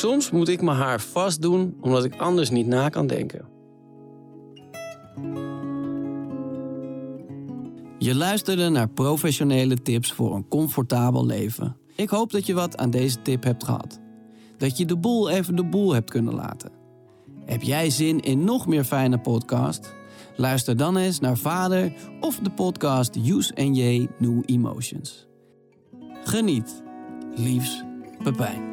Soms moet ik mijn haar vast doen omdat ik anders niet na kan denken. Je luisterde naar professionele tips voor een comfortabel leven. Ik hoop dat je wat aan deze tip hebt gehad. Dat je de boel even de boel hebt kunnen laten. Heb jij zin in nog meer fijne podcast? Luister dan eens naar Vader of de podcast Use and J New Emotions. Geniet. Liefs, Pepijn.